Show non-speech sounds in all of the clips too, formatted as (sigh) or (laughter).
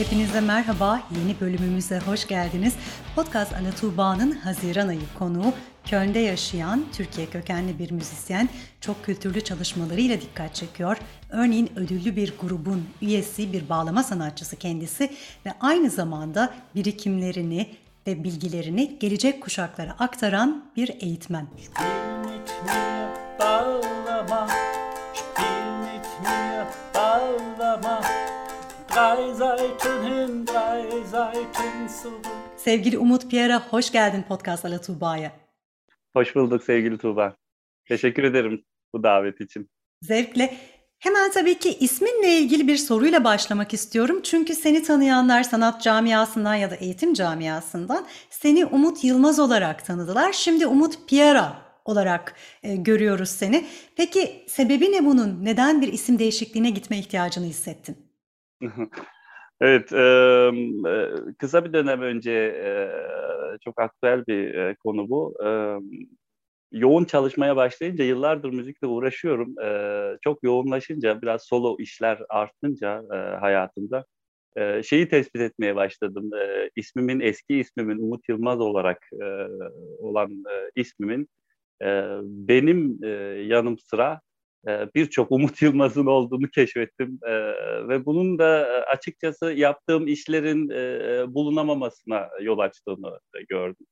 Hepinize merhaba, yeni bölümümüze hoş geldiniz. Podcast Ana Tuğba'nın Haziran ayı konuğu, Köln'de yaşayan Türkiye kökenli bir müzisyen, çok kültürlü çalışmalarıyla dikkat çekiyor. Örneğin ödüllü bir grubun üyesi, bir bağlama sanatçısı kendisi ve aynı zamanda birikimlerini ve bilgilerini gelecek kuşaklara aktaran bir eğitmen. Spiel mit Drei Seiten hin, drei Seiten zurück. Sevgili Umut Pierre'a hoş geldin Podcast Ala Tuğba'ya. Hoş bulduk sevgili Tuğba. Teşekkür ederim bu davet için. Zevkle. Hemen tabii ki isminle ilgili bir soruyla başlamak istiyorum. Çünkü seni tanıyanlar sanat camiasından ya da eğitim camiasından seni Umut Yılmaz olarak tanıdılar. Şimdi Umut Piera olarak e, görüyoruz seni. Peki sebebi ne bunun? Neden bir isim değişikliğine gitme ihtiyacını hissettin? (laughs) Evet, e, kısa bir dönem önce e, çok aktüel bir e, konu bu. E, yoğun çalışmaya başlayınca, yıllardır müzikle uğraşıyorum. E, çok yoğunlaşınca, biraz solo işler artınca e, hayatımda e, şeyi tespit etmeye başladım. E, ismimin, eski ismimin Umut Yılmaz olarak e, olan e, ismimin e, benim e, yanım sıra birçok Umut (laughs) Yılmaz'ın olduğunu keşfettim ve bunun da açıkçası yaptığım işlerin bulunamamasına yol açtığını gördüm.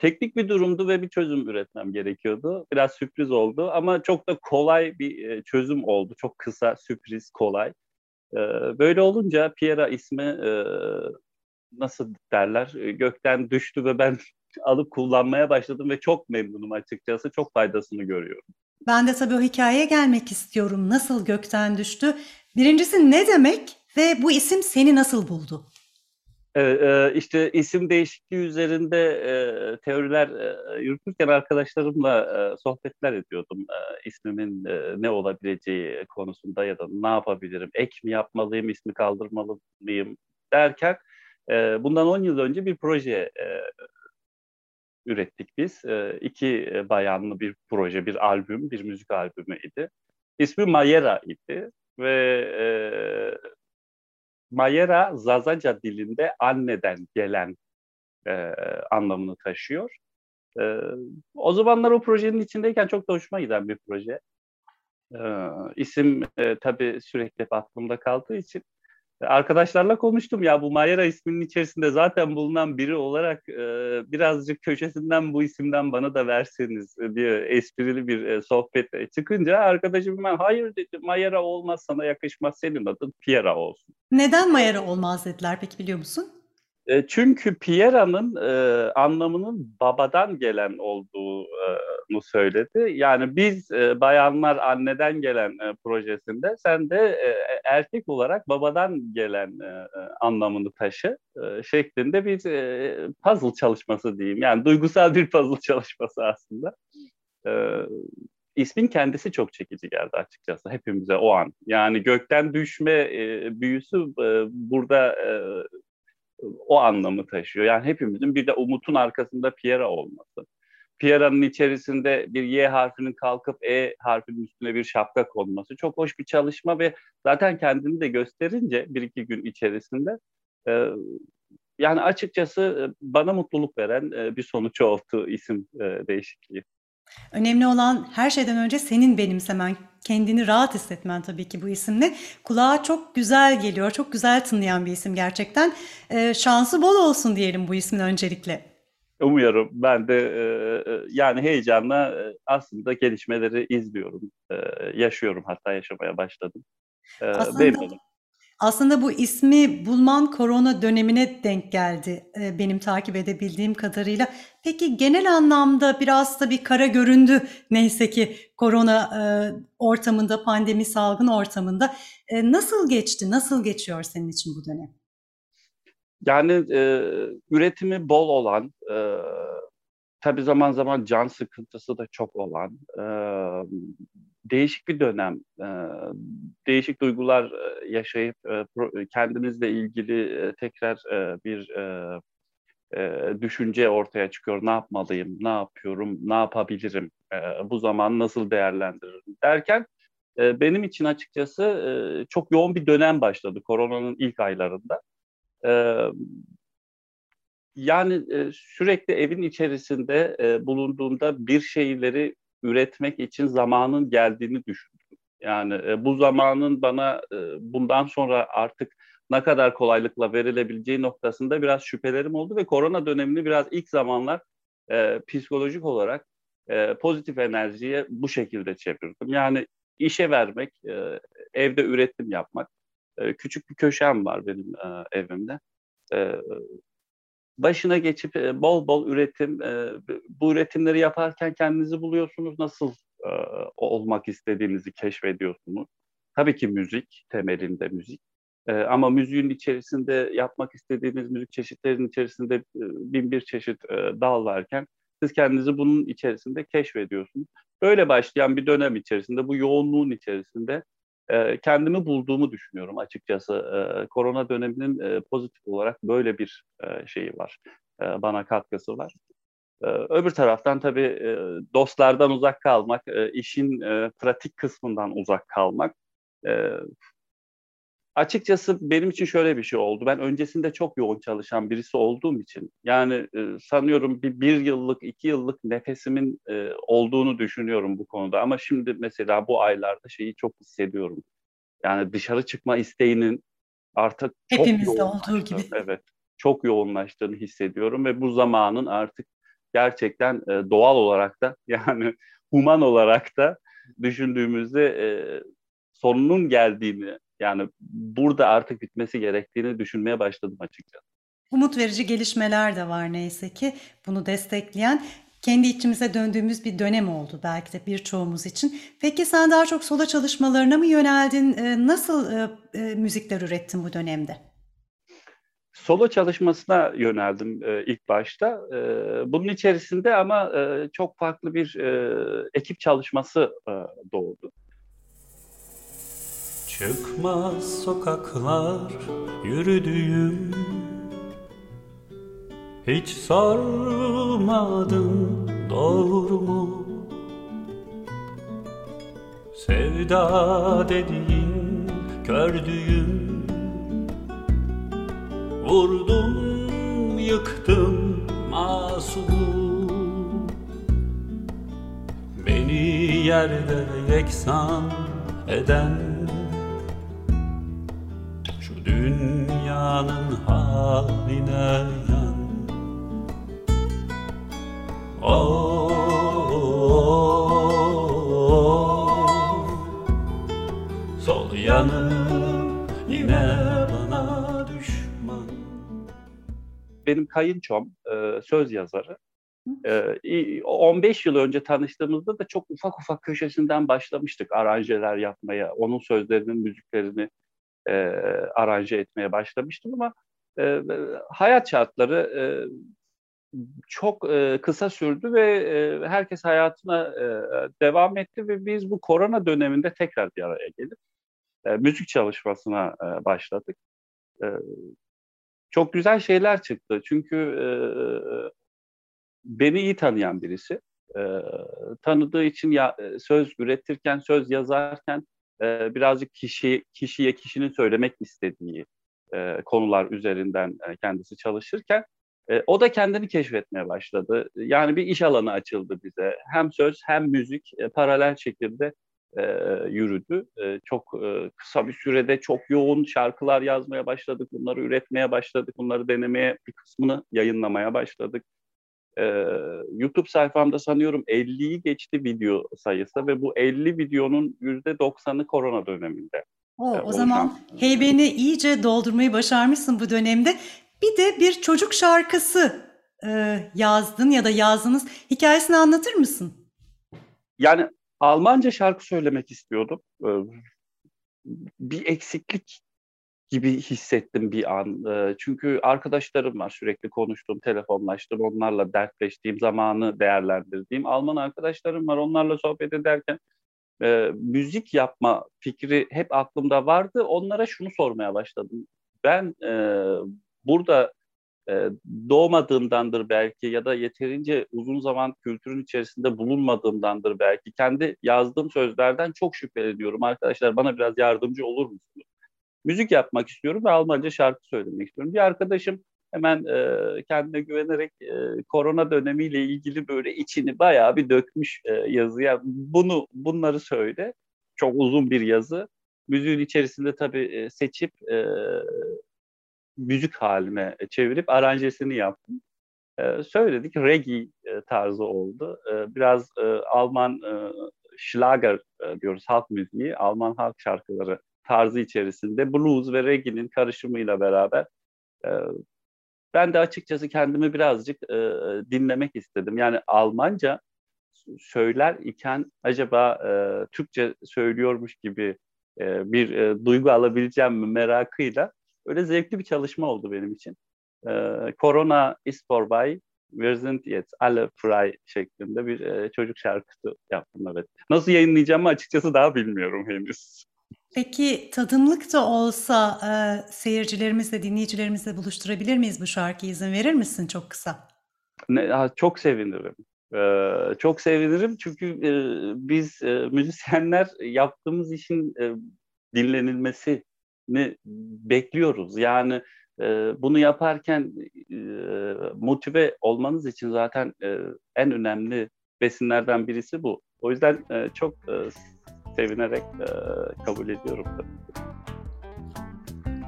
Teknik bir durumdu ve bir çözüm üretmem gerekiyordu. Biraz sürpriz oldu ama çok da kolay bir çözüm oldu. Çok kısa, sürpriz, kolay. Böyle olunca Piera ismi nasıl derler gökten düştü ve ben (laughs) alıp kullanmaya başladım ve çok memnunum açıkçası. Çok faydasını görüyorum. Ben de tabii o hikayeye gelmek istiyorum. Nasıl gökten düştü? Birincisi ne demek ve bu isim seni nasıl buldu? Evet, e, işte isim değişikliği üzerinde e, teoriler e, yürütürken arkadaşlarımla sohbetler ediyordum. İsmimin ne olabileceği konusunda ya da ne yapabilirim, ek mi yapmalıyım, ismi kaldırmalı mıyım derken bundan 10 yıl önce bir proje ürettik biz. E, iki bayanlı bir proje, bir albüm, bir müzik albümü idi. İsmi Mayera idi ve e, Mayera Zazaca dilinde anneden gelen e, anlamını taşıyor. E, o zamanlar o projenin içindeyken çok da hoşuma giden bir proje. E, isim e, tabii sürekli aklımda kaldığı için Arkadaşlarla konuştum ya bu Mayera isminin içerisinde zaten bulunan biri olarak e, birazcık köşesinden bu isimden bana da verseniz diye esprili bir e, sohbet çıkınca arkadaşım ben hayır dedi Mayera olmaz sana yakışmaz senin adın Piera olsun. Neden Mayera olmaz dediler peki biliyor musun? E, çünkü Piera'nın e, anlamının babadan gelen olduğunu söyledi. Yani biz e, bayanlar anneden gelen e, projesinde sen de e, erkek olarak babadan gelen e, e anlamını taşı e, şeklinde bir e, puzzle çalışması diyeyim. Yani duygusal bir puzzle çalışması aslında. E, ismin kendisi çok çekici geldi açıkçası hepimize o an. Yani gökten düşme e, büyüsü e, burada e, o anlamı taşıyor. Yani hepimizin bir de Umut'un arkasında Piera olması. Piera'nın içerisinde bir Y harfinin kalkıp E harfinin üstüne bir şapka konması çok hoş bir çalışma ve zaten kendini de gösterince bir iki gün içerisinde e, yani açıkçası e, bana mutluluk veren e, bir sonuç oldu isim e, değişikliği. Önemli olan her şeyden önce senin benimsemen, kendini rahat hissetmen tabii ki bu isimle. Kulağa çok güzel geliyor, çok güzel tınlayan bir isim gerçekten. Ee, şansı bol olsun diyelim bu ismin öncelikle. Umuyorum. Ben de e, e yani heyecanla e, aslında gelişmeleri izliyorum, e, yaşıyorum hatta yaşamaya başladım. E, aslında, memnunum. Aslında bu ismi bulman korona dönemine denk geldi e, benim takip edebildiğim kadarıyla. Peki genel anlamda biraz da bir kara göründü neyse ki korona e, ortamında, pandemi salgın ortamında. E, nasıl geçti, nasıl geçiyor senin için bu dönem? Yani üretimi bol olan, tabii zaman zaman can sıkıntısı da çok olan, değişik bir dönem, e, değişik duygular e, yaşayıp e, pro, kendimizle ilgili e, tekrar e, bir e, e, düşünce ortaya çıkıyor. Ne yapmalıyım, ne yapıyorum, ne yapabilirim, e, bu zaman nasıl değerlendiririm derken e, benim için açıkçası e, çok yoğun bir dönem başladı koronanın ilk aylarında. E, yani e, sürekli evin içerisinde e, bulunduğunda bir şeyleri üretmek için zamanın geldiğini düşündüm. Yani e, bu zamanın bana e, bundan sonra artık ne kadar kolaylıkla verilebileceği noktasında biraz şüphelerim oldu ve korona dönemini biraz ilk zamanlar e, psikolojik olarak e, pozitif enerjiye bu şekilde çevirdim. Yani işe vermek, e, evde üretim yapmak. E, küçük bir köşem var benim e, evimde. E, başına geçip e, bol bol üretim, e, bu üretimleri yaparken kendinizi buluyorsunuz. Nasıl e, olmak istediğinizi keşfediyorsunuz. Tabii ki müzik, temelinde müzik. E, ama müziğin içerisinde yapmak istediğiniz müzik çeşitlerinin içerisinde e, bin bir çeşit e, dal varken siz kendinizi bunun içerisinde keşfediyorsunuz. Böyle başlayan bir dönem içerisinde, bu yoğunluğun içerisinde kendimi bulduğumu düşünüyorum açıkçası. Korona döneminin pozitif olarak böyle bir şeyi var, bana katkısı var. Öbür taraftan tabii dostlardan uzak kalmak, işin pratik kısmından uzak kalmak açıkçası benim için şöyle bir şey oldu. Ben öncesinde çok yoğun çalışan birisi olduğum için yani e, sanıyorum bir, bir yıllık, iki yıllık nefesimin e, olduğunu düşünüyorum bu konuda. Ama şimdi mesela bu aylarda şeyi çok hissediyorum. Yani dışarı çıkma isteğinin artık Hepimizde olduğu gibi. Evet, çok yoğunlaştığını hissediyorum ve bu zamanın artık gerçekten e, doğal olarak da (laughs) yani human olarak da düşündüğümüzde e, sonunun geldiğini yani burada artık bitmesi gerektiğini düşünmeye başladım açıkçası. Umut verici gelişmeler de var neyse ki bunu destekleyen kendi içimize döndüğümüz bir dönem oldu belki de birçoğumuz için. Peki sen daha çok solo çalışmalarına mı yöneldin? Ee, nasıl e, e, müzikler ürettin bu dönemde? Solo çalışmasına yöneldim e, ilk başta. E, bunun içerisinde ama e, çok farklı bir e, ekip çalışması e, doğdu. Çıkmaz sokaklar yürüdüğüm. Hiç sormadım doğru mu Sevda dediğin kördüğüm Vurdum yıktım masumu. Beni yerde yeksan eden dünyanın haline yan oh, oh, Sol yanım yine bana düşman Benim kayınçom e, söz yazarı. 15 e, yıl önce tanıştığımızda da çok ufak ufak köşesinden başlamıştık aranjeler yapmaya. Onun sözlerinin müziklerini e, aranje etmeye başlamıştım ama e, hayat şartları e, çok e, kısa sürdü ve e, herkes hayatına e, devam etti ve biz bu korona döneminde tekrar bir araya gelip e, müzik çalışmasına e, başladık. E, çok güzel şeyler çıktı çünkü e, beni iyi tanıyan birisi. E, tanıdığı için ya, söz üretirken, söz yazarken e, birazcık kişi kişiye kişinin söylemek istediği e, konular üzerinden e, kendisi çalışırken e, o da kendini keşfetmeye başladı. Yani bir iş alanı açıldı bize. Hem söz hem müzik e, paralel şekilde e, yürüdü. E, çok e, kısa bir sürede çok yoğun şarkılar yazmaya başladık. Bunları üretmeye başladık. Bunları denemeye bir kısmını yayınlamaya başladık e, YouTube sayfamda sanıyorum 50'yi geçti video sayısı ve bu 50 videonun %90'ı korona döneminde. O, o zaman heybeni iyice doldurmayı başarmışsın bu dönemde. Bir de bir çocuk şarkısı e, yazdın ya da yazdınız. Hikayesini anlatır mısın? Yani Almanca şarkı söylemek istiyordum. Bir eksiklik gibi hissettim bir an. Çünkü arkadaşlarım var sürekli konuştuğum, telefonlaştım, onlarla dertleştiğim, zamanı değerlendirdiğim. Alman arkadaşlarım var, onlarla sohbet ederken e, müzik yapma fikri hep aklımda vardı. Onlara şunu sormaya başladım. Ben e, burada e, doğmadığımdandır belki ya da yeterince uzun zaman kültürün içerisinde bulunmadığımdandır belki. Kendi yazdığım sözlerden çok şüpheleniyorum. Arkadaşlar bana biraz yardımcı olur musunuz? Müzik yapmak istiyorum ve Almanca şarkı söylemek istiyorum. Bir arkadaşım hemen e, kendine güvenerek e, korona dönemiyle ilgili böyle içini bayağı bir dökmüş e, yazıya. Bunu bunları söyle. Çok uzun bir yazı. Müziğin içerisinde tabii e, seçip e, müzik haline çevirip aranjesini yaptım. E, söyledik reggae e, tarzı oldu. E, biraz e, Alman e, Schlager e, diyoruz halk müziği, Alman halk şarkıları tarzı içerisinde blues ve reggae'nin karışımıyla beraber e, ben de açıkçası kendimi birazcık e, dinlemek istedim. Yani Almanca söyler iken acaba e, Türkçe söylüyormuş gibi e, bir e, duygu alabileceğim mi merakıyla öyle zevkli bir çalışma oldu benim için. E, Corona ist vorbei, wir sind jetzt alle frei şeklinde bir e, çocuk şarkısı yaptım evet. Nasıl yayınlayacağımı açıkçası daha bilmiyorum henüz. Peki tadımlık da olsa e, seyircilerimizle, dinleyicilerimizle buluşturabilir miyiz bu şarkıyı? İzin verir misin çok kısa? Ne, çok sevinirim. Ee, çok sevinirim çünkü e, biz e, müzisyenler yaptığımız işin e, dinlenilmesini bekliyoruz. Yani e, bunu yaparken e, motive olmanız için zaten e, en önemli besinlerden birisi bu. O yüzden e, çok e, sevinerek e, kabul ediyorum.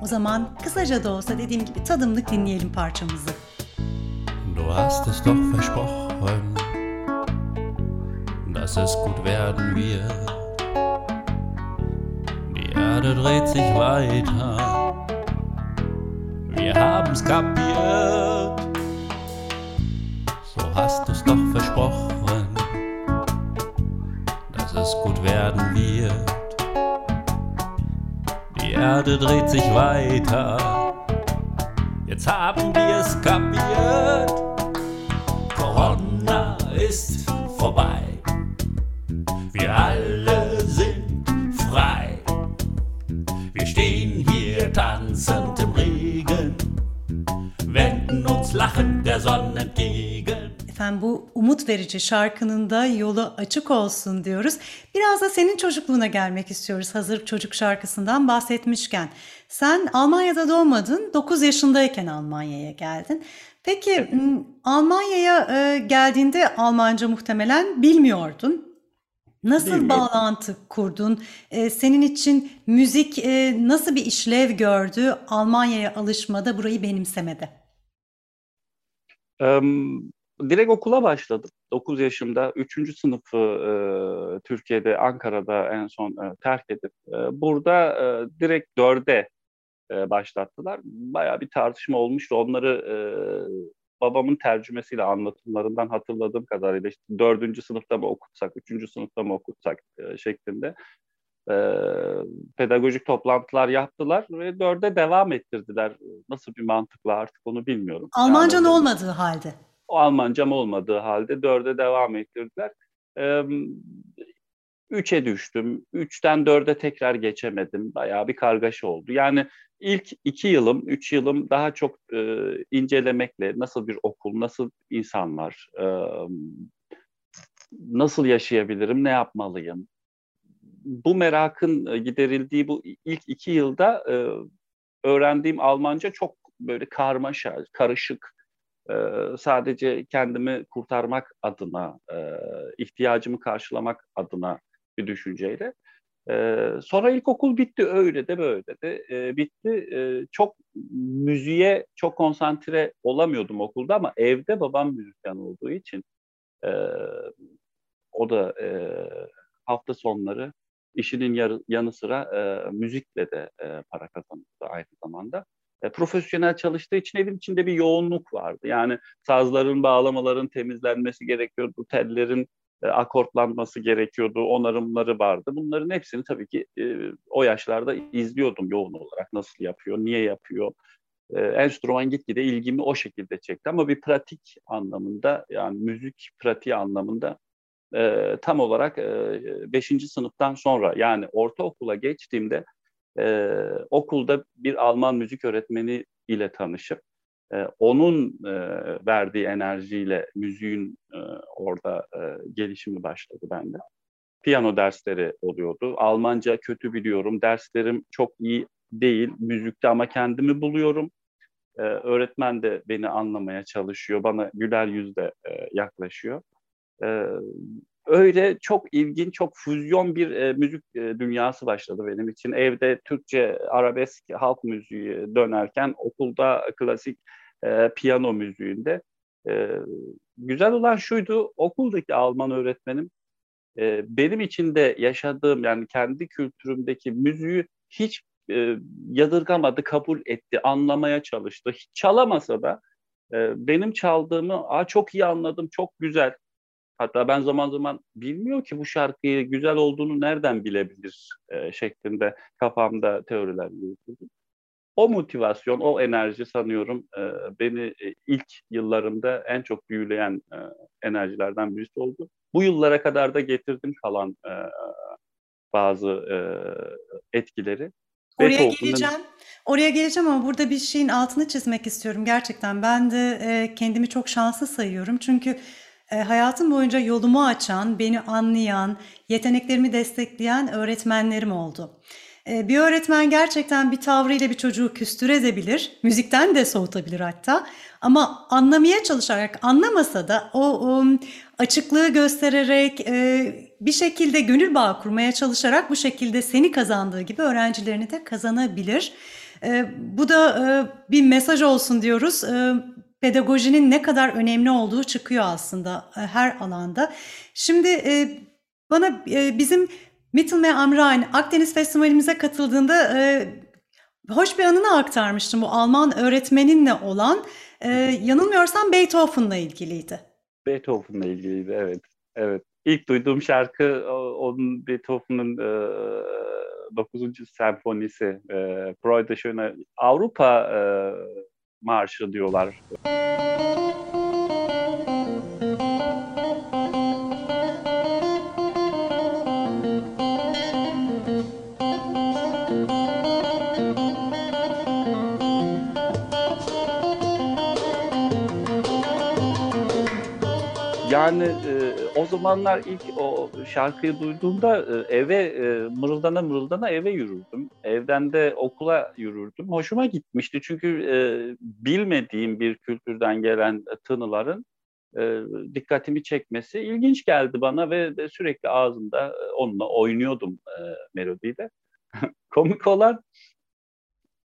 O zaman kısaca da olsa dediğim gibi tadımlık dinleyelim parçamızı. Du hast es doch versprochen, dass es gut werden wird. Die Erde dreht sich weiter, wir haben's kapiert. So hast du's doch versprochen, es gut werden wird. Die Erde dreht sich weiter. Jetzt haben wir es kapiert. Corona ist vorbei. Wir alle sind frei. Wir stehen hier tanzend im Regen, wenden uns lachend der Sonne entgegen. Efendim bu umut verici şarkının da yolu açık olsun diyoruz. Biraz da senin çocukluğuna gelmek istiyoruz hazır çocuk şarkısından bahsetmişken. Sen Almanya'da doğmadın, 9 yaşındayken Almanya'ya geldin. Peki Almanya'ya e, geldiğinde Almanca muhtemelen bilmiyordun. Nasıl Bilmiyorum. bağlantı kurdun? E, senin için müzik e, nasıl bir işlev gördü Almanya'ya alışmada, burayı benimsemede? Direkt okula başladım. 9 yaşımda 3. sınıfı e, Türkiye'de, Ankara'da en son e, terk edip e, burada e, direkt 4'e e, başlattılar. Bayağı bir tartışma olmuştu. Onları e, babamın tercümesiyle anlatımlarından hatırladığım kadarıyla işte 4. sınıfta mı okutsak, 3. sınıfta mı okutsak e, şeklinde e, pedagojik toplantılar yaptılar ve 4'e devam ettirdiler. Nasıl bir mantıkla artık onu bilmiyorum. Almancan Yani- olmadığı halde. O Almancam olmadığı halde dörde devam ettirdiler. Ee, Üçe düştüm. Üçten dörde tekrar geçemedim. Bayağı bir kargaşa oldu. Yani ilk iki yılım, üç yılım daha çok e, incelemekle nasıl bir okul, nasıl insanlar, e, nasıl yaşayabilirim, ne yapmalıyım? Bu merakın e, giderildiği bu ilk iki yılda e, öğrendiğim Almanca çok böyle karmaşa, karışık, e, sadece kendimi kurtarmak adına, e, ihtiyacımı karşılamak adına bir düşünceyle. E, sonra ilkokul bitti öyle de böyle de e, bitti. E, çok müziğe çok konsantre olamıyordum okulda ama evde babam müzisyen olduğu için e, o da e, hafta sonları işinin yarı, yanı sıra e, müzikle de e, para kazanıyordu aynı zamanda. E, profesyonel çalıştığı için evin içinde bir yoğunluk vardı. Yani sazların, bağlamaların temizlenmesi gerekiyordu, tellerin e, akortlanması gerekiyordu, onarımları vardı. Bunların hepsini tabii ki e, o yaşlarda izliyordum yoğun olarak. Nasıl yapıyor, niye yapıyor? E, enstrüman gitgide ilgimi o şekilde çekti. Ama bir pratik anlamında, yani müzik pratiği anlamında e, tam olarak 5. sınıftan sonra yani ortaokula geçtiğimde e, okulda bir Alman müzik öğretmeni ile tanışıp e, onun e, verdiği enerjiyle müziğin e, orada e, gelişimi başladı bende. Piyano dersleri oluyordu. Almanca kötü biliyorum. Derslerim çok iyi değil müzikte ama kendimi buluyorum. Ee, öğretmen de beni anlamaya çalışıyor, bana güler yüzle e, yaklaşıyor. Ee, öyle çok ilginç, çok füzyon bir e, müzik e, dünyası başladı benim için. Evde Türkçe arabesk halk müziği dönerken okulda klasik e, piyano müziğinde. E, güzel olan şuydu, okuldaki Alman öğretmenim e, benim içinde yaşadığım yani kendi kültürümdeki müziği hiç e, yadırgamadı, kabul etti, anlamaya çalıştı. Hiç çalamasa da e, benim çaldığımı Aa, çok iyi anladım, çok güzel. Hatta ben zaman zaman bilmiyor ki bu şarkıyı güzel olduğunu nereden bilebilir e, şeklinde kafamda teoriler yürütüldü. O motivasyon, o enerji sanıyorum e, beni e, ilk yıllarımda en çok büyüleyen e, enerjilerden birisi oldu. Bu yıllara kadar da getirdim kalan e, bazı e, etkileri. Oraya geleceğim. Oraya geleceğim ama burada bir şeyin altını çizmek istiyorum gerçekten. Ben de e, kendimi çok şanslı sayıyorum. Çünkü e, hayatım boyunca yolumu açan, beni anlayan, yeteneklerimi destekleyen öğretmenlerim oldu. E, bir öğretmen gerçekten bir tavrıyla bir çocuğu küstürebilir, müzikten de soğutabilir hatta. Ama anlamaya çalışarak, anlamasa da o, o açıklığı göstererek, e, bir şekilde gönül bağı kurmaya çalışarak bu şekilde seni kazandığı gibi öğrencilerini de kazanabilir. E, bu da e, bir mesaj olsun diyoruz. E, pedagojinin ne kadar önemli olduğu çıkıyor aslında e, her alanda. Şimdi e, bana e, bizim Mittelmeer am Rhein Akdeniz Festivalimize katıldığında hoş bir anını aktarmıştım bu Alman öğretmeninle olan. Yanılmıyorsam Beethoven'la ilgiliydi. Beethoven'la ilgiliydi evet. Evet. İlk duyduğum şarkı onun Beethoven'ın e, 9. senfonisi e, Freude Schöne Avrupa marşı diyorlar. Yani e, o zamanlar ilk o şarkıyı duyduğumda e, eve e, mırıldana mırıldana eve yürürdüm. Evden de okula yürürdüm. Hoşuma gitmişti çünkü e, bilmediğim bir kültürden gelen tınıların dikkatimi çekmesi ilginç geldi bana ve sürekli ağzımda onunla oynuyordum melodiyle. (laughs) Komik olan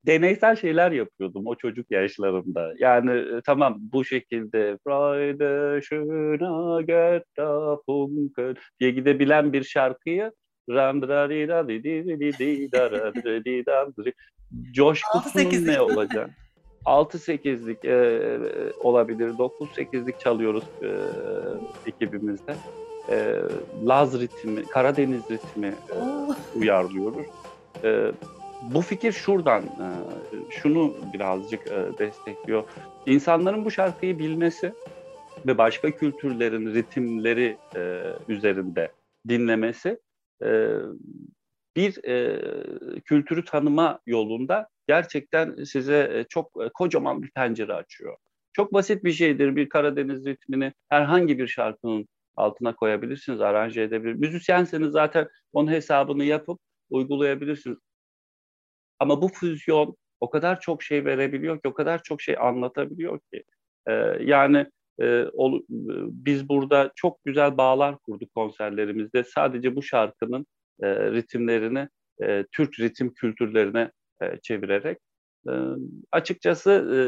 deneysel şeyler yapıyordum o çocuk yaşlarımda. Yani e, tamam bu şekilde Freude schöner Götter Funken diye gidebilen bir şarkıyı coşkusunun ne olacak? 6-8'lik e, e, olabilir, 9-8'lik çalıyoruz e, ekibimizde. E, Laz ritmi, Karadeniz ritmi e, uyarlıyoruz. E, bu fikir şuradan, e, şunu birazcık e, destekliyor. İnsanların bu şarkıyı bilmesi ve başka kültürlerin ritimleri e, üzerinde dinlemesi bir kültürü tanıma yolunda gerçekten size çok kocaman bir pencere açıyor. Çok basit bir şeydir. Bir Karadeniz ritmini herhangi bir şarkının altına koyabilirsiniz, aranje edebilirsiniz. Müzisyenseniz zaten onun hesabını yapıp uygulayabilirsiniz. Ama bu füzyon o kadar çok şey verebiliyor ki, o kadar çok şey anlatabiliyor ki. E, yani e, ol, biz burada çok güzel bağlar kurduk konserlerimizde. Sadece bu şarkının e, ritimlerini e, Türk ritim kültürlerine e, çevirerek. E, açıkçası e,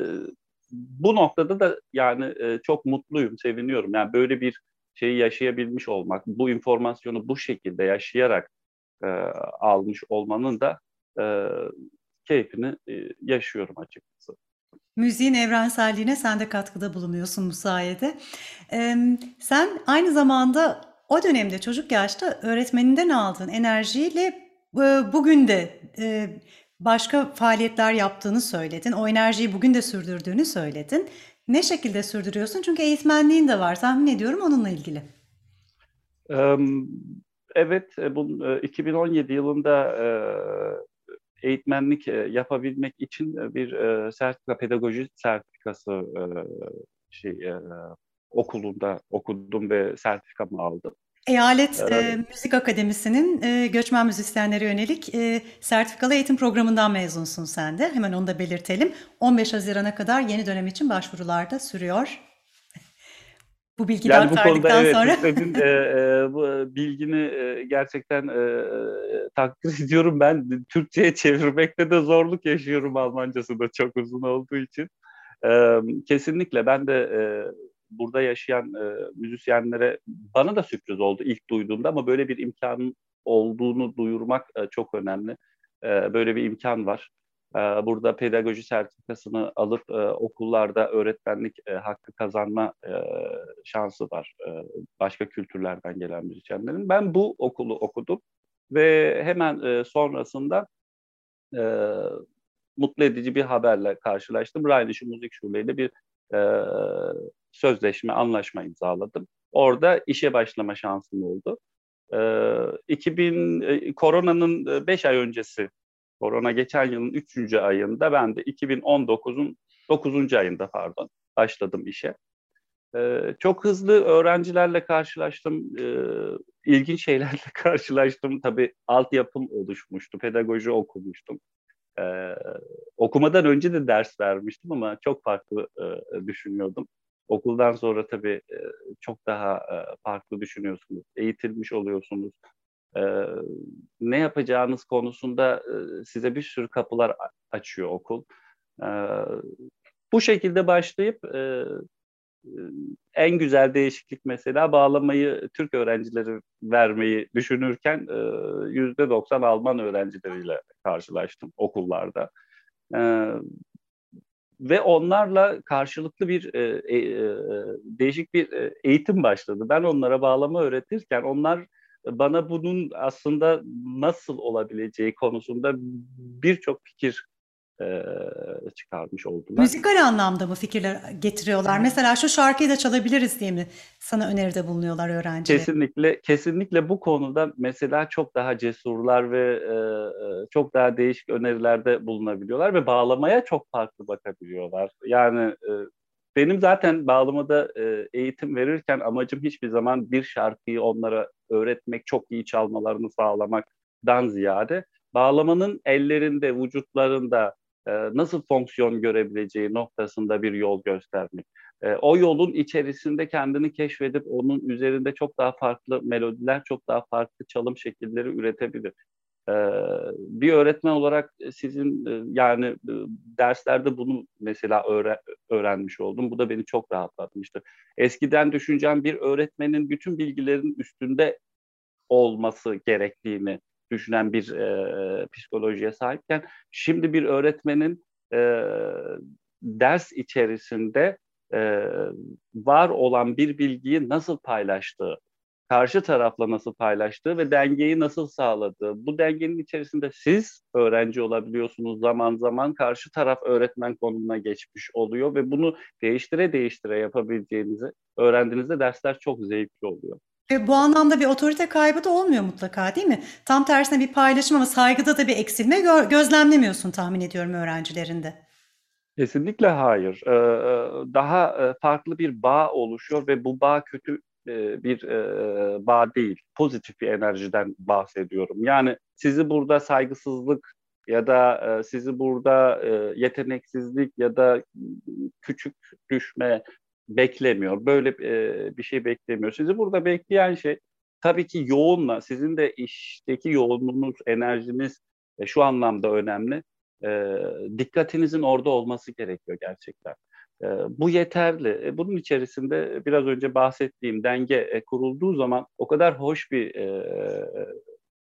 bu noktada da yani e, çok mutluyum, seviniyorum. Yani böyle bir şeyi yaşayabilmiş olmak, bu informasyonu bu şekilde yaşayarak e, almış olmanın da e, keyfini e, yaşıyorum açıkçası. Müziğin evrenselliğine sen de katkıda bulunuyorsun bu sayede. Ee, sen aynı zamanda o dönemde çocuk yaşta öğretmeninden aldığın enerjiyle e, bugün de e, başka faaliyetler yaptığını söyledin. O enerjiyi bugün de sürdürdüğünü söyledin. Ne şekilde sürdürüyorsun? Çünkü eğitmenliğin de var. Tahmin ediyorum onunla ilgili. Evet, bu 2017 yılında eğitmenlik yapabilmek için bir sertifika, pedagoji sertifikası şey okulunda okudum ve sertifikamı aldım. Eyalet e, Evet. Müzik Akademisi'nin e, göçmen müzisyenlere yönelik e, sertifikalı eğitim programından mezunsun sen de. Hemen onu da belirtelim. 15 Haziran'a kadar yeni dönem için başvurular da sürüyor. Bu bilgiyi de Yani bu konuda evet sonra. istediğin (laughs) e, e, bu bilgini e, gerçekten e, takdir (laughs) ediyorum. Ben Türkçe'ye çevirmekte de zorluk yaşıyorum Almancası da çok uzun olduğu için. E, kesinlikle ben de e, burada yaşayan e, müzisyenlere bana da sürpriz oldu ilk duyduğumda ama böyle bir imkanın olduğunu duyurmak e, çok önemli. E, böyle bir imkan var. E, burada pedagoji sertifikasını alıp e, okullarda öğretmenlik e, hakkı kazanma e, şansı var başka kültürlerden gelen müzisyenlerin. Ben bu okulu okudum ve hemen sonrasında mutlu edici bir haberle karşılaştım. Rheinische Musikschule ile bir sözleşme, anlaşma imzaladım. Orada işe başlama şansım oldu. E, 2000 e, koronanın 5 ay öncesi, korona geçen yılın 3. ayında ben de 2019'un 9. ayında pardon başladım işe. Ee, çok hızlı öğrencilerle karşılaştım, ee, ilginç şeylerle (laughs) karşılaştım. Tabii altyapım oluşmuştu, pedagoji okumuştum. Ee, okumadan önce de ders vermiştim ama çok farklı e, düşünüyordum. Okuldan sonra tabii e, çok daha e, farklı düşünüyorsunuz, eğitilmiş oluyorsunuz. Ne yapacağınız konusunda size bir sürü kapılar açıyor okul. Bu şekilde başlayıp en güzel değişiklik mesela bağlamayı Türk öğrencileri vermeyi düşünürken yüzde 90 Alman öğrencileriyle karşılaştım okullarda. Ve onlarla karşılıklı bir e, değişik bir eğitim başladı. Ben onlara bağlama öğretirken onlar bana bunun aslında nasıl olabileceği konusunda birçok fikir e, çıkarmış oldular. Müzikal anlamda mı fikirler getiriyorlar? Mesela şu şarkıyı da çalabiliriz diye mi sana öneride bulunuyorlar öğrenciler? Kesinlikle, kesinlikle bu konuda mesela çok daha cesurlar ve e, çok daha değişik önerilerde bulunabiliyorlar ve bağlamaya çok farklı bakabiliyorlar. Yani e, benim zaten bağlamada e, eğitim verirken amacım hiçbir zaman bir şarkıyı onlara öğretmek, çok iyi çalmalarını sağlamaktan ziyade bağlamanın ellerinde, vücutlarında, e, nasıl fonksiyon görebileceği noktasında bir yol göstermek. E, o yolun içerisinde kendini keşfedip onun üzerinde çok daha farklı melodiler, çok daha farklı çalım şekilleri üretebilir. E, bir öğretmen olarak sizin yani derslerde bunu mesela öğrenmiş oldum. Bu da beni çok rahatlatmıştı. Eskiden düşüneceğim bir öğretmenin bütün bilgilerin üstünde olması gerektiğini düşünen bir e, psikolojiye sahipken şimdi bir öğretmenin e, ders içerisinde e, var olan bir bilgiyi nasıl paylaştığı, karşı tarafla nasıl paylaştığı ve dengeyi nasıl sağladığı. Bu dengenin içerisinde siz öğrenci olabiliyorsunuz zaman zaman karşı taraf öğretmen konumuna geçmiş oluyor ve bunu değiştire değiştire yapabileceğinizi öğrendiğinizde dersler çok zevkli oluyor. Ve bu anlamda bir otorite kaybı da olmuyor mutlaka değil mi? Tam tersine bir paylaşım ama saygıda da bir eksilme gö- gözlemlemiyorsun tahmin ediyorum öğrencilerinde. Kesinlikle hayır. Ee, e, daha e, farklı bir bağ oluşuyor ve bu bağ kötü e, bir bağ değil. Pozitif bir enerjiden bahsediyorum. Yani sizi burada saygısızlık ya da sizi burada yeteneksizlik ya da küçük düşme beklemiyor. Böyle e, bir şey beklemiyor. Sizi burada bekleyen şey tabii ki yoğunla, sizin de işteki yoğunluğunuz, enerjiniz e, şu anlamda önemli. E, dikkatinizin orada olması gerekiyor gerçekten. E, bu yeterli. E, bunun içerisinde biraz önce bahsettiğim denge e, kurulduğu zaman o kadar hoş bir e,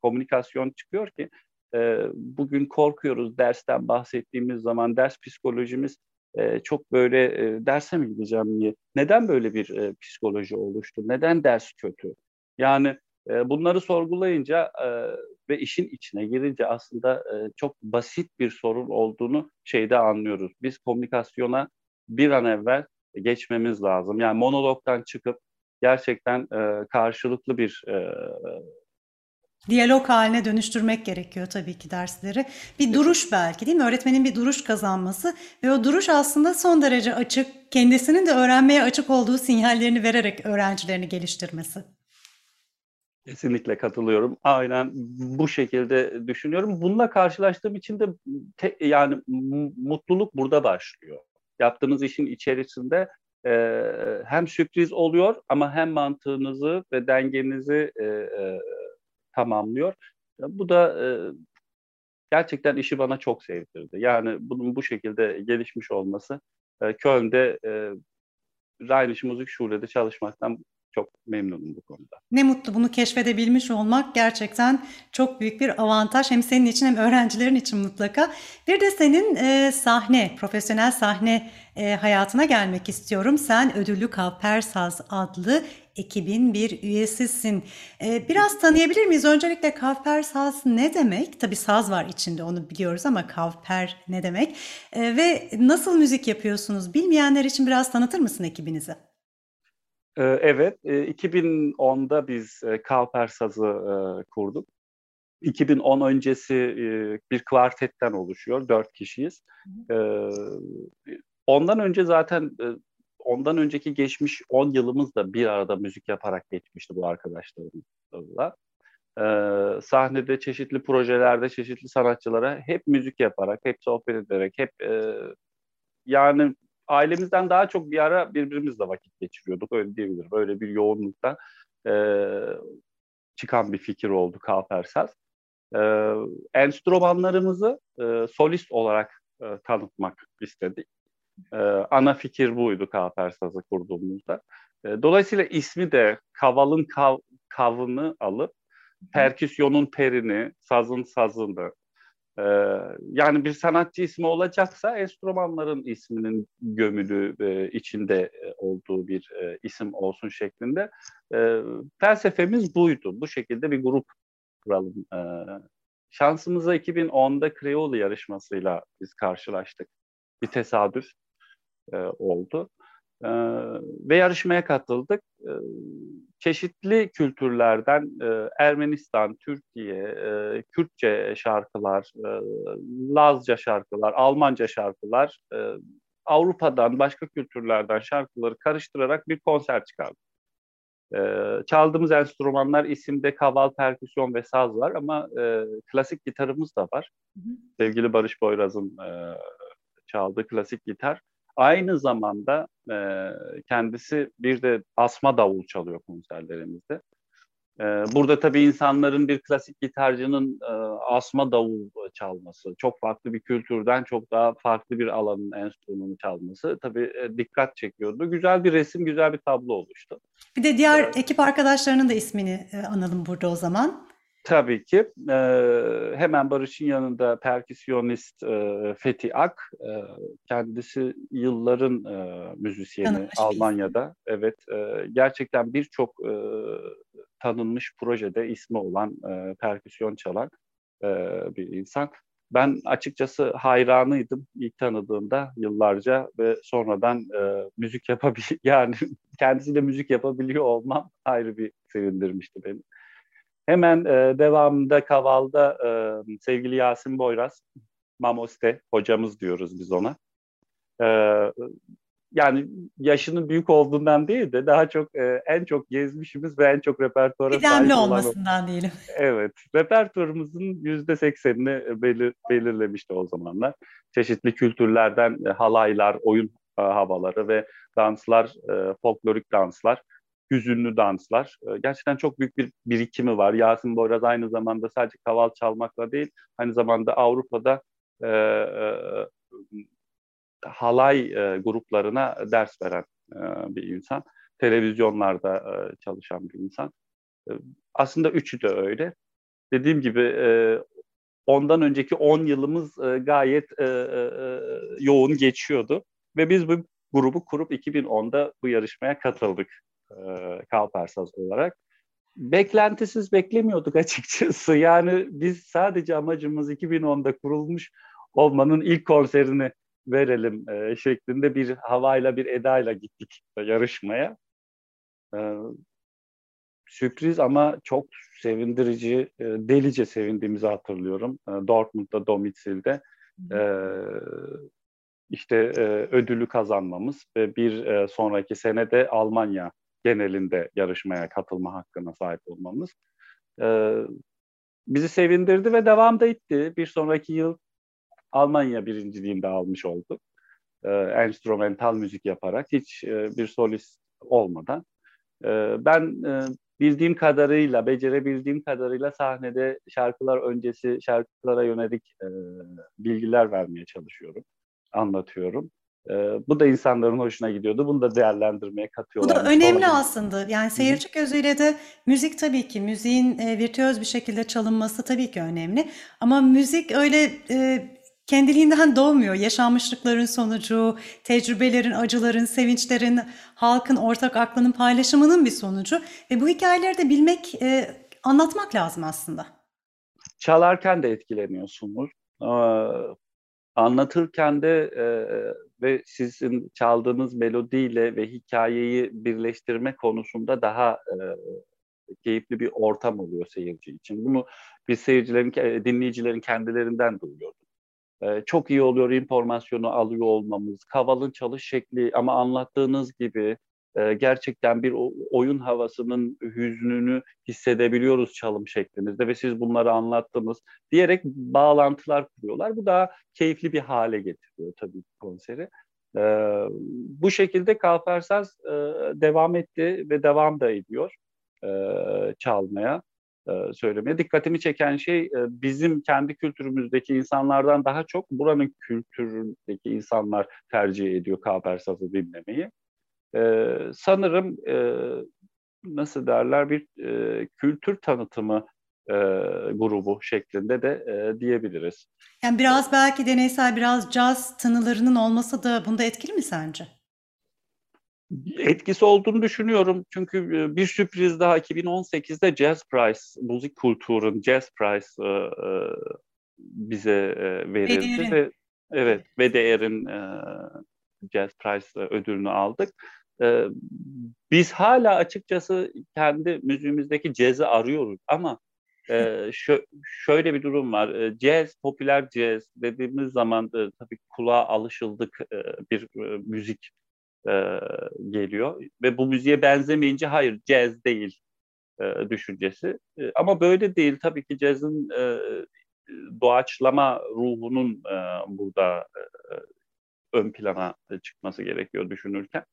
komünikasyon çıkıyor ki e, bugün korkuyoruz dersten bahsettiğimiz zaman ders psikolojimiz çok böyle e, derse mi gideceğim diye. Neden böyle bir psikoloji oluştu? Neden ders kötü? Yani bunları sorgulayınca ve işin içine girince aslında çok basit bir sorun olduğunu şeyde anlıyoruz. Biz komünikasyona bir an evvel geçmemiz lazım. Yani monologdan çıkıp gerçekten e, karşılıklı bir e, Diyalog haline dönüştürmek gerekiyor tabii ki dersleri. Bir duruş belki değil mi? Öğretmenin bir duruş kazanması ve o duruş aslında son derece açık, kendisinin de öğrenmeye açık olduğu sinyallerini vererek öğrencilerini geliştirmesi. Kesinlikle katılıyorum. Aynen bu şekilde düşünüyorum. Bununla karşılaştığım için de te, yani mutluluk burada başlıyor. Yaptığınız işin içerisinde e, hem sürpriz oluyor ama hem mantığınızı ve dengenizi e, e, tamamlıyor. Bu da e, gerçekten işi bana çok sevdirdi. Yani bunun bu şekilde gelişmiş olması e, Köln'de e, Rheinische Musikschul'de çalışmaktan çok memnunum bu konuda. Ne mutlu bunu keşfedebilmiş olmak gerçekten çok büyük bir avantaj. Hem senin için hem öğrencilerin için mutlaka. Bir de senin e, sahne, profesyonel sahne e, hayatına gelmek istiyorum. Sen Ödüllü Kavpersaz adlı ekibin bir üyesisin. E, biraz tanıyabilir miyiz? Öncelikle Kavpersaz ne demek? Tabii saz var içinde onu biliyoruz ama Kavper ne demek? E, ve nasıl müzik yapıyorsunuz? Bilmeyenler için biraz tanıtır mısın ekibinizi? Ee, evet, 2010'da e, biz e, Kavper Saz'ı e, kurduk. 2010 öncesi bir kvartetten oluşuyor, dört kişiyiz. Ee, ondan önce zaten, ondan önceki geçmiş 10 yılımız da bir arada müzik yaparak geçmişti bu arkadaşlarımızla. Ee, sahnede çeşitli projelerde çeşitli sanatçılara hep müzik yaparak, hep sohbet ederek, hep yani ailemizden daha çok bir ara birbirimizle vakit geçiriyorduk öyle diyebilirim. Öyle bir yoğunlukta e, çıkan bir fikir oldu Kalpersaz. E, enstrümanlarımızı e, solist olarak e, tanıtmak istedik. E, ana fikir buydu Kalpersaz'ı kurduğumuzda. E, dolayısıyla ismi de kavalın kav, kavını alıp perküsyonun perini, sazın sazını, ee, yani bir sanatçı ismi olacaksa enstrümanların isminin gömülü e, içinde e, olduğu bir e, isim olsun şeklinde. E, felsefemiz buydu. Bu şekilde bir grup kuralım. E, şansımıza 2010'da Creole yarışmasıyla biz karşılaştık. Bir tesadüf e, oldu. E, ve yarışmaya katıldık. E, çeşitli kültürlerden e, Ermenistan, Türkiye, e, Kürtçe şarkılar, e, Lazca şarkılar, Almanca şarkılar, e, Avrupa'dan, başka kültürlerden şarkıları karıştırarak bir konser çıkardık. E, çaldığımız enstrümanlar isimde kaval, perküsyon ve saz var ama e, klasik gitarımız da var. Hı hı. Sevgili Barış Boyraz'ın e, çaldığı klasik gitar. Aynı zamanda e, kendisi bir de asma davul çalıyor konserlerimizde. E, burada tabii insanların bir klasik gitarcının e, asma davul çalması, çok farklı bir kültürden çok daha farklı bir alanın enstrümanı çalması tabii e, dikkat çekiyordu. Güzel bir resim, güzel bir tablo oluştu. Bir de diğer evet. ekip arkadaşlarının da ismini e, analım burada o zaman. Tabii ki. E, hemen Barış'ın yanında perküsyonist e, Fethi Ak. E, kendisi yılların e, müzisyeni Tanınmış Almanya'da. Evet. E, gerçekten birçok e, tanınmış projede ismi olan e, perküsyon çalan e, bir insan. Ben açıkçası hayranıydım ilk tanıdığımda yıllarca ve sonradan e, müzik yapabil (laughs) yani kendisiyle müzik yapabiliyor olmam ayrı bir sevindirmişti beni. Hemen e, devamında Kaval'da e, sevgili Yasin Boyraz, Mamoste hocamız diyoruz biz ona. E, yani yaşının büyük olduğundan değil de daha çok e, en çok gezmişimiz ve en çok repertuara sahip olmasından diyelim. (laughs) Evet, repertuarımızın yüzde seksenini belir, belirlemişti o zamanlar. Çeşitli kültürlerden e, halaylar, oyun e, havaları ve danslar, e, folklorik danslar hüzünlü danslar. Ee, gerçekten çok büyük bir birikimi var. Yasin Boyraz aynı zamanda sadece kaval çalmakla değil, aynı zamanda Avrupa'da e, e, halay e, gruplarına ders veren e, bir insan. Televizyonlarda e, çalışan bir insan. E, aslında üçü de öyle. Dediğim gibi e, ondan önceki 10 yılımız e, gayet e, e, yoğun geçiyordu. Ve biz bu grubu kurup 2010'da bu yarışmaya katıldık e, Kalparsaz olarak. Beklentisiz beklemiyorduk (laughs) açıkçası. Yani biz sadece amacımız 2010'da kurulmuş olmanın ilk konserini verelim e, şeklinde bir havayla bir edayla gittik yarışmaya. E, sürpriz ama çok sevindirici, e, delice sevindiğimizi hatırlıyorum. E, Dortmund'da Domitil'de e, işte e, ödülü kazanmamız ve bir e, sonraki sene de Almanya genelinde yarışmaya katılma hakkına sahip olmamız. E, bizi sevindirdi ve devam da etti. Bir sonraki yıl Almanya birinciliğinde almış olduk. E, enstrümantal müzik yaparak hiç e, bir solist olmadan. E, ben e, bildiğim kadarıyla, becerebildiğim kadarıyla sahnede şarkılar öncesi şarkılara yönelik e, bilgiler vermeye çalışıyorum, anlatıyorum. E, bu da insanların hoşuna gidiyordu. Bunu da değerlendirmeye katıyorlar. Bu da önemli olabilir. aslında. Yani seyirci Hı-hı. gözüyle de müzik tabii ki, müziğin e, virtüöz bir şekilde çalınması tabii ki önemli. Ama müzik öyle e, kendiliğinden doğmuyor. Yaşanmışlıkların sonucu, tecrübelerin, acıların, sevinçlerin, halkın ortak aklının paylaşımının bir sonucu. Ve bu hikayeleri de bilmek, e, anlatmak lazım aslında. Çalarken de etkileniyorsunuz. Ee, anlatırken de e, ve sizin çaldığınız melodiyle ve hikayeyi birleştirme konusunda daha e, keyifli bir ortam oluyor seyirci için. Bunu biz seyircilerin, dinleyicilerin kendilerinden duyuyoruz. Ee, çok iyi oluyor informasyonu alıyor olmamız, kavalın çalış şekli ama anlattığınız gibi e, gerçekten bir oyun havasının hüznünü hissedebiliyoruz çalım şeklinizde ve siz bunları anlattınız diyerek bağlantılar kuruyorlar. Bu daha keyifli bir hale getiriyor tabii konseri. Ee, bu şekilde Kalfersaz e, devam etti ve devam da ediyor e, çalmaya. E, söylemeye. Dikkatimi çeken şey e, bizim kendi kültürümüzdeki insanlardan daha çok buranın kültüründeki insanlar tercih ediyor Kapersaz'ı dinlemeyi. E, sanırım nasıl derler bir kültür tanıtımı grubu şeklinde de diyebiliriz. Yani biraz belki deneysel biraz caz tınılarının olması da bunda etkili mi sence? etkisi olduğunu düşünüyorum. Çünkü e, bir sürpriz daha 2018'de Jazz Prize, müzik kulturun Jazz Prize e, e, bize verildi ve evet VDR'in Jazz Prize ödülünü aldık. Biz hala açıkçası kendi müziğimizdeki cazı arıyoruz ama (laughs) şöyle bir durum var. Jazz, popüler jazz dediğimiz zaman tabii kulağa alışıldık bir müzik e, geliyor ve bu müziğe benzemeyince hayır caz değil e, düşüncesi. E, ama böyle değil tabii ki cazın e, doğaçlama ruhunun e, burada e, ön plana çıkması gerekiyor düşünürken.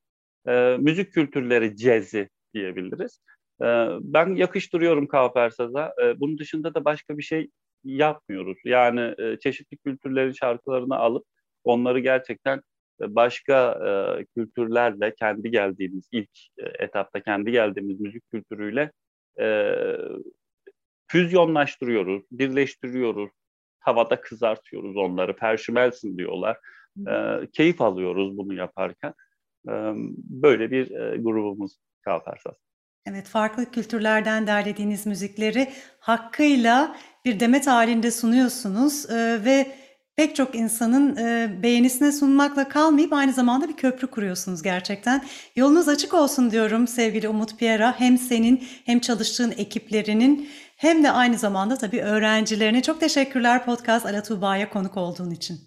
E, müzik kültürleri cazı diyebiliriz. E, ben yakıştırıyorum Kafersaz'a. E, bunun dışında da başka bir şey yapmıyoruz. Yani e, çeşitli kültürlerin şarkılarını alıp onları gerçekten başka e, kültürlerle kendi geldiğimiz ilk e, etapta kendi geldiğimiz müzik kültürüyle e, füzyonlaştırıyoruz, birleştiriyoruz, havada kızartıyoruz onları, perşimelsin diyorlar. E, keyif alıyoruz bunu yaparken. Böyle bir grubumuz Kalfarsas. Evet, farklı kültürlerden derlediğiniz müzikleri hakkıyla bir demet halinde sunuyorsunuz ve pek çok insanın beğenisine sunmakla kalmayıp aynı zamanda bir köprü kuruyorsunuz gerçekten. Yolunuz açık olsun diyorum sevgili Umut Piera. Hem senin hem çalıştığın ekiplerinin hem de aynı zamanda tabii öğrencilerine çok teşekkürler podcast Ala Tuğba'ya konuk olduğun için.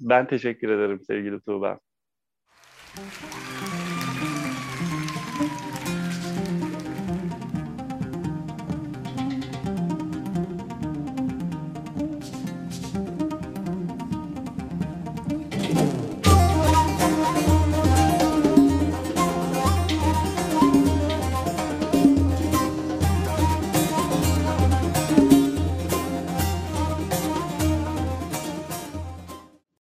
Ben teşekkür ederim sevgili Tuğba. Thank you.